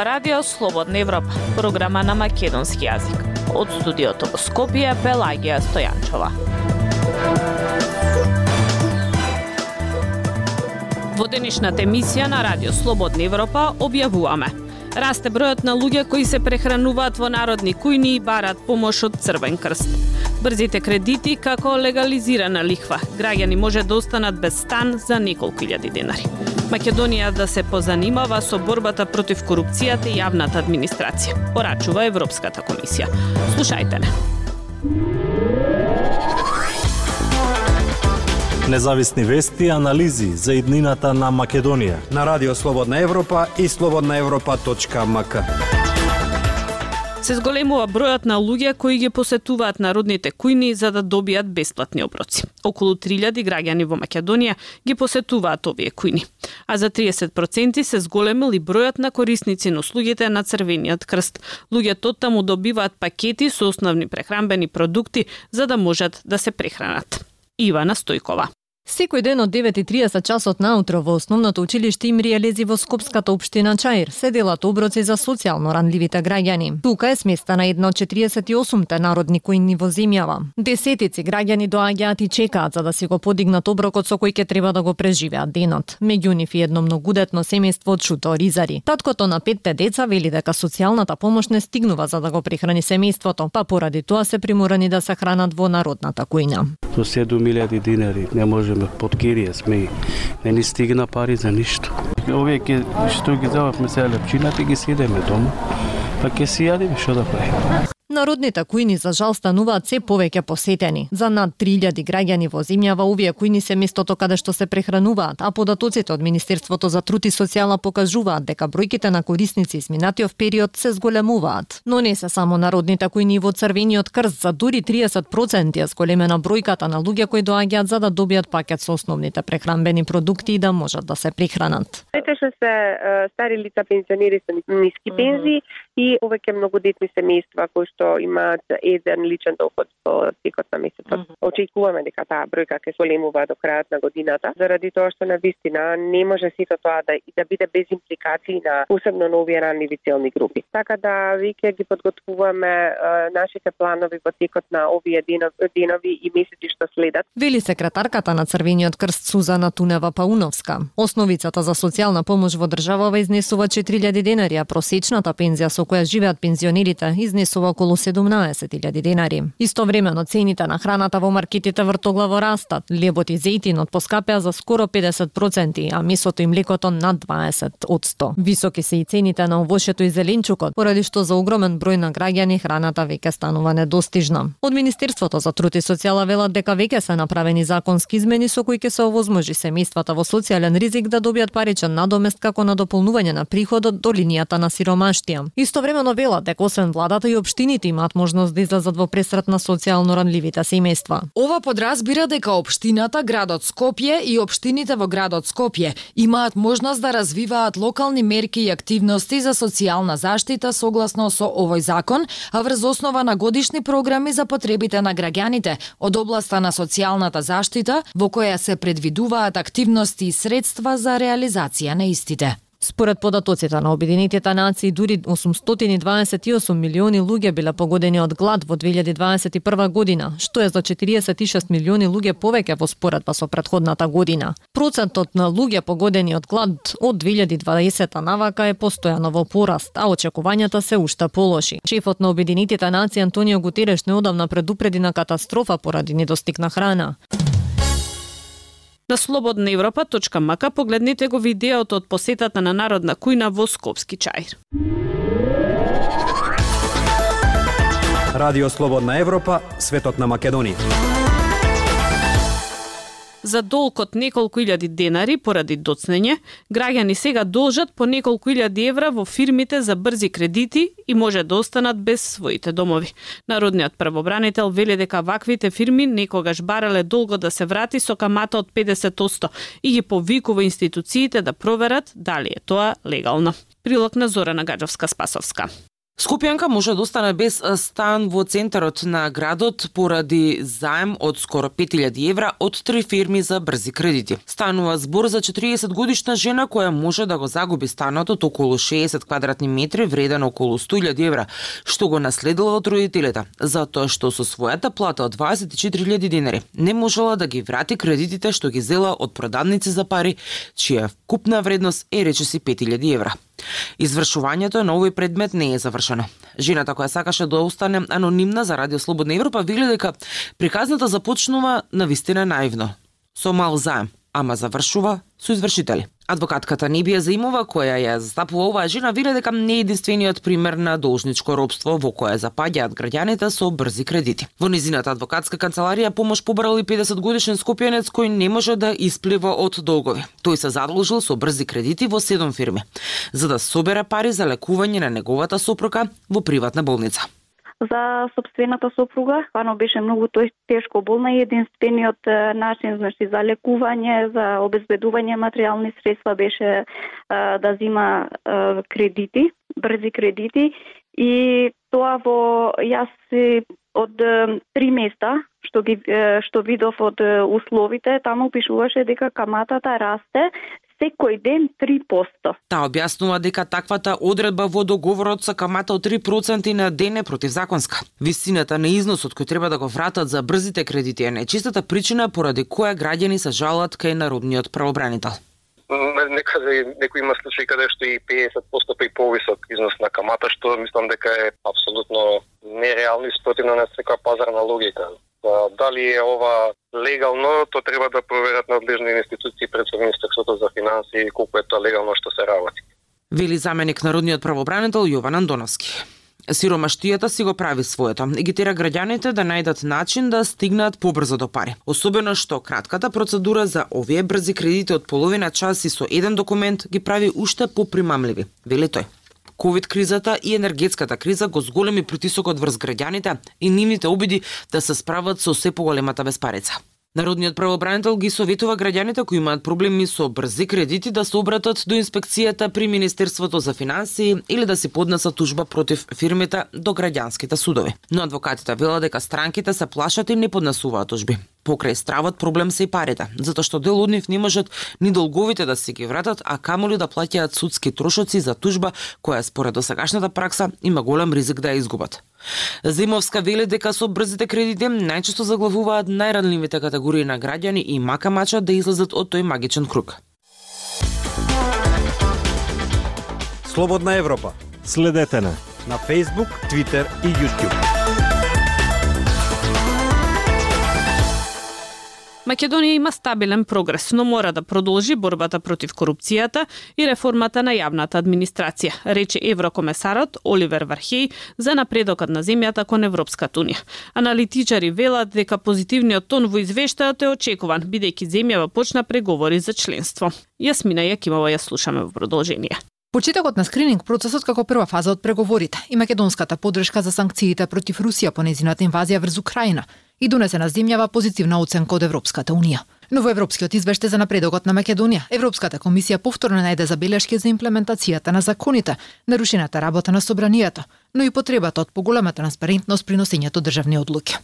ова радио Слободна Европа, програма на македонски јазик. Од студиото во Скопје Пелагија Стојанчова. Во денешната емисија на Радио Слободна Европа објавуваме Расте бројот на луѓе кои се прехрануваат во народни кујни и барат помош од Црвен крст. Брзите кредити како легализирана лихва. Граѓани може да останат без стан за неколку илјади денари. Македонија да се позанимава со борбата против корупцијата и јавната администрација, порачува Европската комисија. Слушајте не. Независни вести и анализи за иднината на Македонија. На Радио Слободна Европа и слободнаевропа.мк. Се зголемува бројот на луѓе кои ги посетуваат народните кујни за да добијат бесплатни оброци. Околу 3000 граѓани во Македонија ги посетуваат овие кујни. А за 30% се зголемил и бројот на корисници на услугите на Црвениот крст. Луѓето таму добиваат пакети со основни прехранбени продукти за да можат да се прехранат. Ивана Стојкова. Секој ден од 9.30 часот наутро во основното училиште им реализи во Скопската општина Чаир се делат оброци за социјално ранливите граѓани. Тука е сместена една од 48-те народни кои во земјава. Десетици граѓани доаѓаат и чекаат за да си го подигнат оброкот со кој ќе треба да го преживеат денот. Меѓу нив и едно многудетно семејство од Шуто Ризари. Таткото на петте деца вели дека социјалната помош не стигнува за да го прехрани семејството, па поради тоа се приморани да се хранат во народната кујна. Со 7.000 динари не можеме под кирија сме не ни стигна пари за ништо. Овие ке, што ги зававме сега лепчината ги седеме дома, па ке си јадеме што да правиме. Народните кујни за жал стануваат се повеќе посетени. За над 3000 граѓани во земјава овие кујни се местото каде што се прехрануваат, а податоците од Министерството за труд и социјална покажуваат дека бројките на корисници изминатиот период се зголемуваат. Но не се само народните кујни во Црвениот крст, за дури 30% е зголемена бројката на луѓе кои доаѓаат за да добијат пакет со основните прехранбени продукти и да можат да се прехранат. Најтешно се стари лица пензионери со ниски пензии. И повеќе многодетни семејства кои што имаат еден личен доход во текот на месецот. Mm -hmm. Очекуваме дека таа бројка ќе големува до крајот на годината, заради тоа што на вистина не може сето тоа да и да биде без импликации на посебно на овие ранливи целни групи. Така да веќе ги подготвуваме нашите планови во текот на овие денови и месеци што следат. Вели секретарката на Црвениот крст Сузана Тунева Пауновска. Основицата за социјална помош во државава изнесува 4000 денари, а просечната пензија со која живеат пензионерите изнесува околу 17.000 денари. Истовремено цените на храната во маркетите вртоглаво растат. Лебот и зејтинот поскапеа за скоро 50%, а месото и млекото над 20 од 100. Високи се и цените на овошето и зеленчукот, поради што за огромен број на граѓани храната веќе станува недостижна. Од Министерството за труд и социјала велат дека веќе се направени законски измени со кои ќе се овозможи семејствата во социјален ризик да добијат паричен надомест како на дополнување на приходот до линијата на сиромаштија. Истовремено велат дека освен владата и општините имаат можност да излезат во пресрет на социјално ранливите семејства. Ова подразбира дека општината, градот Скопје и општините во градот Скопје имаат можност да развиваат локални мерки и активности за социјална заштита согласно со овој закон, а врз основа на годишни програми за потребите на граѓаните од областа на социјалната заштита, во која се предвидуваат активности и средства за реализација на истите. Според податоците на Обединетите нации, дури 828 милиони луѓе биле погодени од глад во 2021 година, што е за 46 милиони луѓе повеќе во споредба со претходната година. Процентот на луѓе погодени од глад од 2020 навака е постојано во пораст, а очекувањата се уште полоши. Шефот на Обединетите нации Антонио Гутереш неодамна предупреди на катастрофа поради недостиг на храна. На слободна погледнете го видеото од посетата на Народна кујна во Скопски чаир. Радио Слободна Европа, светот на Македонија за долг од неколку илјади денари поради доцнење, граѓани сега должат по неколку илјади евра во фирмите за брзи кредити и може да останат без своите домови. Народниот првобранител вели дека ваквите фирми некогаш барале долго да се врати со камата од 50% и ги повикува институциите да проверат дали е тоа легално. Прилог на Зорана Гаджовска-Спасовска. Скопјанка може да остане без стан во центарот на градот поради заем од скоро 5000 евра од три фирми за брзи кредити. Станува збор за 40 годишна жена која може да го загуби станот од околу 60 квадратни метри вреден околу 100.000 евра, што го наследила од родителите, затоа што со својата плата од 24.000 денари не можела да ги врати кредитите што ги зела од продавници за пари, чија купна вредност е речиси 5000 евра. Извршувањето на овој предмет не е завршено. Жената која сакаше да остане анонимна за Радио Слободна Европа вели дека приказната започнува на вистина наивно, со мал заем, ама завршува со извршители. Адвокатката Небија Заимова, која ја застапува оваа жена, вели дека не е единствениот пример на должничко робство во кое запаѓаат граѓаните со брзи кредити. Во низината адвокатска канцеларија помош побрал и 50 годишен скопјанец кој не може да исплива од долгови. Тој се задолжил со брзи кредити во 7 фирми, за да собере пари за лекување на неговата сопруга во приватна болница за собствената сопруга. Ано беше многу тој тешко болна и единствениот начин значи за лекување, за обезбедување материјални средства беше а, да зима а, кредити, брзи кредити и тоа во јас од три места што ги што видов од условите, таму пишуваше дека каматата расте секој ден 3%. Таа објаснува дека таквата одредба во договорот со камата од 3% на ден е противзаконска. Висината на износот кој треба да го вратат за брзите кредити е најчистата причина поради која граѓани се жалат кај народниот правобранител некаде некој има случаи каде што и 50% па и повисок износ на камата, што мислам дека е апсолутно нереално и спротивно на секоја пазарна логика. Дали е ова легално, то треба да проверат надлежни институции пред Министерството за финансии колку е тоа легално што се работи. Вели заменик народниот правобранител Јован Андоновски. Сиромаштијата си го прави своето и ги тера граѓаните да најдат начин да стигнат побрзо до пари. Особено што кратката процедура за овие брзи кредити од половина час и со еден документ ги прави уште попримамливи, вели тој. Ковид кризата и енергетската криза го зголеми притисокот врз граѓаните и нивните обиди да се справат со се поголемата беспарица. Народниот правобранител ги советува граѓаните кои имаат проблеми со брзи кредити да се обратат до инспекцијата при Министерството за финансии или да се поднесат тужба против фирмите до граѓанските судови. Но адвокатите велат дека странките се плашат и не поднесуваат тужби. Покрај стравот проблем се и парите, затоа што дел од нив не можат ни долговите да се ги вратат, а камоли да плаќаат судски трошоци за тужба која според досагашната пракса има голем ризик да ја изгубат. Зимовска вели дека со брзите кредити најчесто заглавуваат најранливите категории на граѓани и мака мачат да излезат од тој магичен круг. Слободна Европа. Следете на на Facebook, Twitter и YouTube. Македонија има стабилен прогрес, но мора да продолжи борбата против корупцијата и реформата на јавната администрација, рече еврокомесарот Оливер Вархеј за напредокот на земјата кон Европската унија. Аналитичари велат дека позитивниот тон во извештајот е очекуван, бидејќи земјава почна преговори за членство. Јасмина Јакимова ја слушаме во продолжение. Почетокот на скрининг процесот како прва фаза од преговорите и македонската подршка за санкциите против Русија по незината инвазија врз Украина и донесе на земјава позитивна оценка од Европската Унија. Но во Европскиот извеште за напредокот на Македонија, Европската комисија повторно најде забелешки за имплементацијата на законите, нарушената работа на собранието, но и потребата од поголема транспарентност при носењето државни одлуки.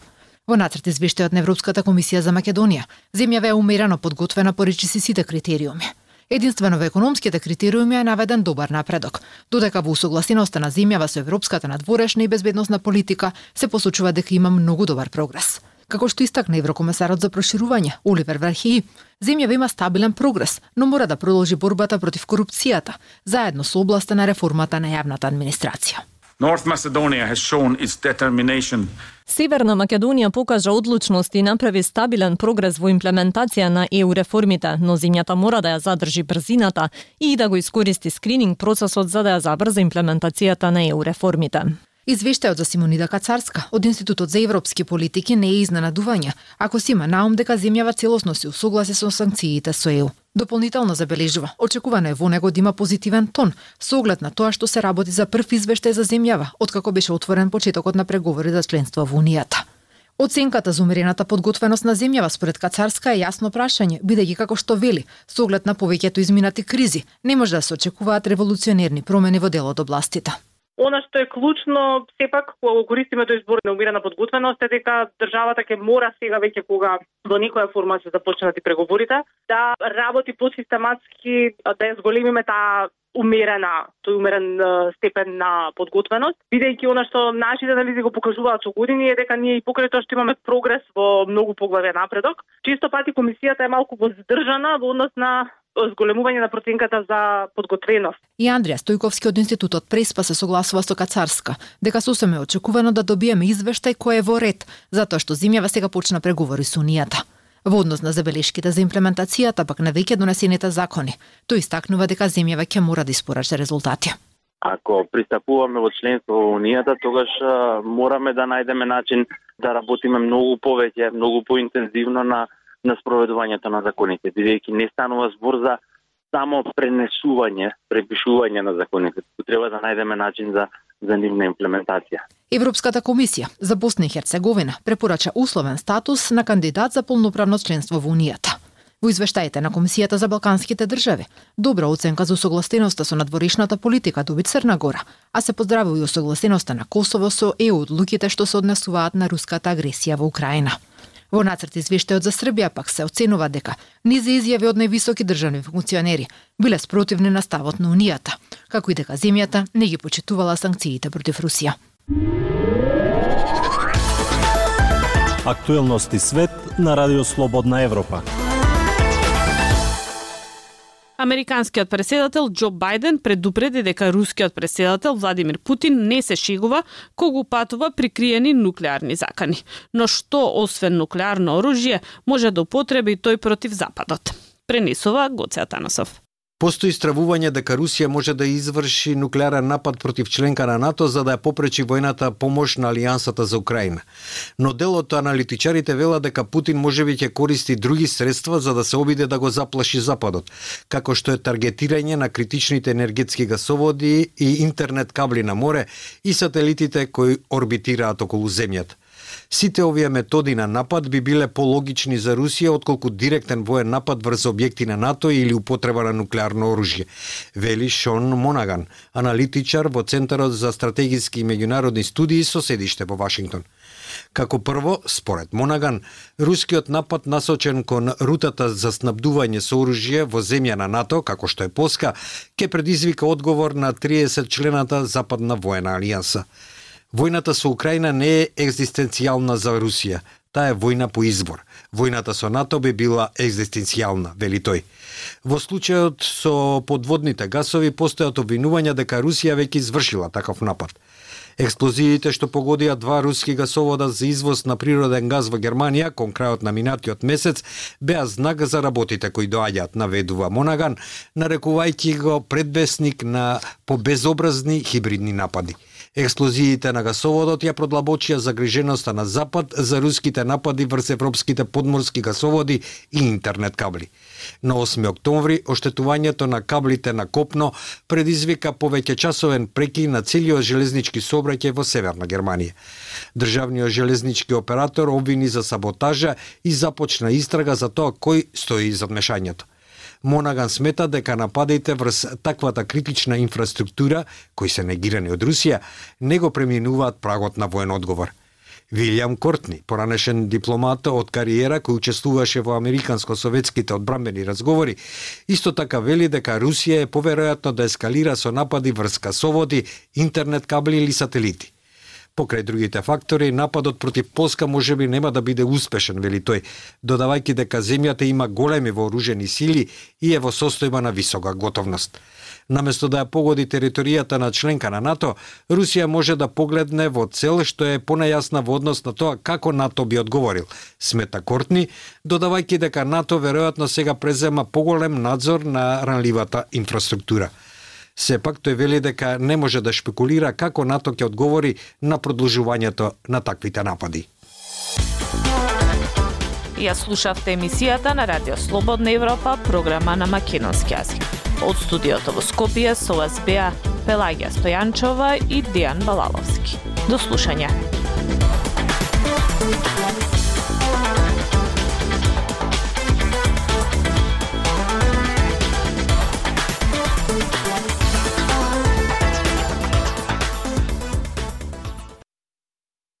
Во нацрт извештајот на Европската комисија за Македонија, земјава е умерено подготвена по речиси сите критериуми. Единствено во економските критериуми е наведен добар напредок, додека во усогласеноста на земјава со европската надворешна и безбедносна политика се посочува дека има многу добар прогрес. Како што истакна еврокомесарот за проширување Оливер Вархи, земјава има стабилен прогрес, но мора да продолжи борбата против корупцијата, заедно со областа на реформата на јавната администрација. North Macedonia has shown its determination Северна Македонија покажа одлучност и направи стабилен прогрес во имплементација на ЕУ реформите, но земјата мора да ја задржи брзината и да го искористи скрининг процесот за да ја забрза имплементацијата на ЕУ реформите. Извештајот за Симонида Кацарска од Институтот за европски политики не е изненадување, ако се има наум дека земјава целосно се усогласи со санкциите со ЕУ. Дополнително забележува, очекувано е во него да има позитивен тон, со оглед на тоа што се работи за прв извештај за земјава, откако беше отворен почетокот на преговори за членство во Унијата. Оценката за умерената подготвеност на земјава според Кацарска е јасно прашање, бидејќи како што вели, со оглед на повеќето изминати кризи, не може да се очекуваат револуционерни промени во делот областите. Она што е клучно, сепак, кога го користиме тој збор на умирена подготвеност, е дека државата ќе мора сега веќе кога во некоја форма се да започнат да и преговорите, да работи посистематски, да ја зголемиме таа умерена, тој умерен степен на подготвеност, бидејќи она што нашите анализи го покажуваат со години е дека ние и покрај тоа што имаме прогрес во многу поглавја напредок, чисто пати комисијата е малку воздржана во однос на зголемување на проценката за подготвеност. И Андреја Стојковски од Институтот Преспа се согласува со Кацарска, дека сосеме очекувано да добиеме извештај кој е во ред, затоа што зимјава сега почна преговори со Унијата. Во однос на забелешките за имплементацијата пак на веќе донесените закони, тој истакнува дека земјава ќе мора да испорача резултати. Ако пристапуваме во членство во Унијата, тогаш мораме да најдеме начин да работиме многу повеќе, многу поинтензивно на на спроведувањето на законите, бидејќи не станува збор за само пренесување, препишување на законите. Треба да најдеме начин за за нивна имплементација. Европската комисија за Босна и Херцеговина препорача условен статус на кандидат за полноправно членство во Унијата. Во извештаите на Комисијата за Балканските држави, добра оценка за согласеноста со надворешната политика доби Црна Гора, а се поздравува и согласеноста на Косово со ЕУ одлуките што се однесуваат на руската агресија во Украина. Во нацрт извештајот за Србија пак се оценува дека низ изјави од највисоки државни функционери биле спротивни на ставот на Унијата, како и дека земјата не ги почитувала санкциите против Русија. Актуелности свет на Радио Слободна Европа. Американскиот преседател Џо Бајден предупреди дека рускиот преседател Владимир Путин не се шигува кога патува прикриени нуклеарни закани. Но што освен нуклеарно оружје може да употреби тој против Западот? Пренесува Гоце Атанасов. Постои стравување дека Русија може да изврши нуклеарен напад против членка на НАТО за да ја попречи војната помош на Алијансата за Украина. Но дел од аналитичарите вела дека Путин можеби ќе користи други средства за да се обиде да го заплаши Западот, како што е таргетирање на критичните енергетски гасоводи и интернет кабли на море и сателитите кои орбитираат околу земјата. Сите овие методи на напад би биле пологични за Русија отколку директен воен напад врз објекти на НАТО или употреба на нуклеарно оружје, вели Шон Монаган, аналитичар во Центарот за стратегиски и меѓународни студии со седиште во Вашингтон. Како прво, според Монаган, рускиот напад насочен кон рутата за снабдување со оружје во земја на НАТО, како што е Поска, ќе предизвика одговор на 30 члената Западна воена алијанса. Војната со Украина не е екзистенцијална за Русија. Таа е војна по избор. Војната со НАТО би била екзистенцијална, вели тој. Во случајот со подводните гасови постојат обвинувања дека Русија веќе извршила таков напад. Експлозиите што погодија два руски гасовода за извоз на природен газ во Германија кон крајот на минатиот месец беа знак за работите кои доаѓаат, наведува Монаган, нарекувајќи го предвесник на побезобразни хибридни напади. Експлозиите на гасоводот ја продлабочија загриженоста на Запад за руските напади врз европските подморски гасоводи и интернет кабли. На 8 октомври, оштетувањето на каблите на копно предизвика повеќе часовен преки на целиот железнички сообраќај во Северна Германија. Државниот железнички оператор обвини за саботажа и започна истрага за тоа кој стои за мешањето. Монаган смета дека нападите врз таквата критична инфраструктура, кои се негирани од Русија, не го преминуваат прагот на воен одговор. Вилјам Кортни, поранешен дипломат од кариера кој учествуваше во американско-советските одбрамбени разговори, исто така вели дека Русија е поверојатно да ескалира со напади врз касоводи, интернет кабли или сателити. Покрај другите фактори, нападот против Полска можеби нема да биде успешен, вели тој, додавајќи дека земјата има големи вооружени сили и е во состојба на висока готовност. Наместо да ја погоди територијата на членка на НАТО, Русија може да погледне во цел што е понајасна во однос на тоа како НАТО би одговорил, смета Кортни, додавајќи дека НАТО веројатно сега презема поголем надзор на ранливата инфраструктура. Сепак тој вели дека не може да шпекулира како НАТО ќе одговори на продолжувањето на таквите напади. Ја слушавте емисијата на Радио Слободна Европа, програма на македонски јазик. Од студиото во Скопје со вас беа Пелагија Стојанчова и Дијан Балаловски. До слушање.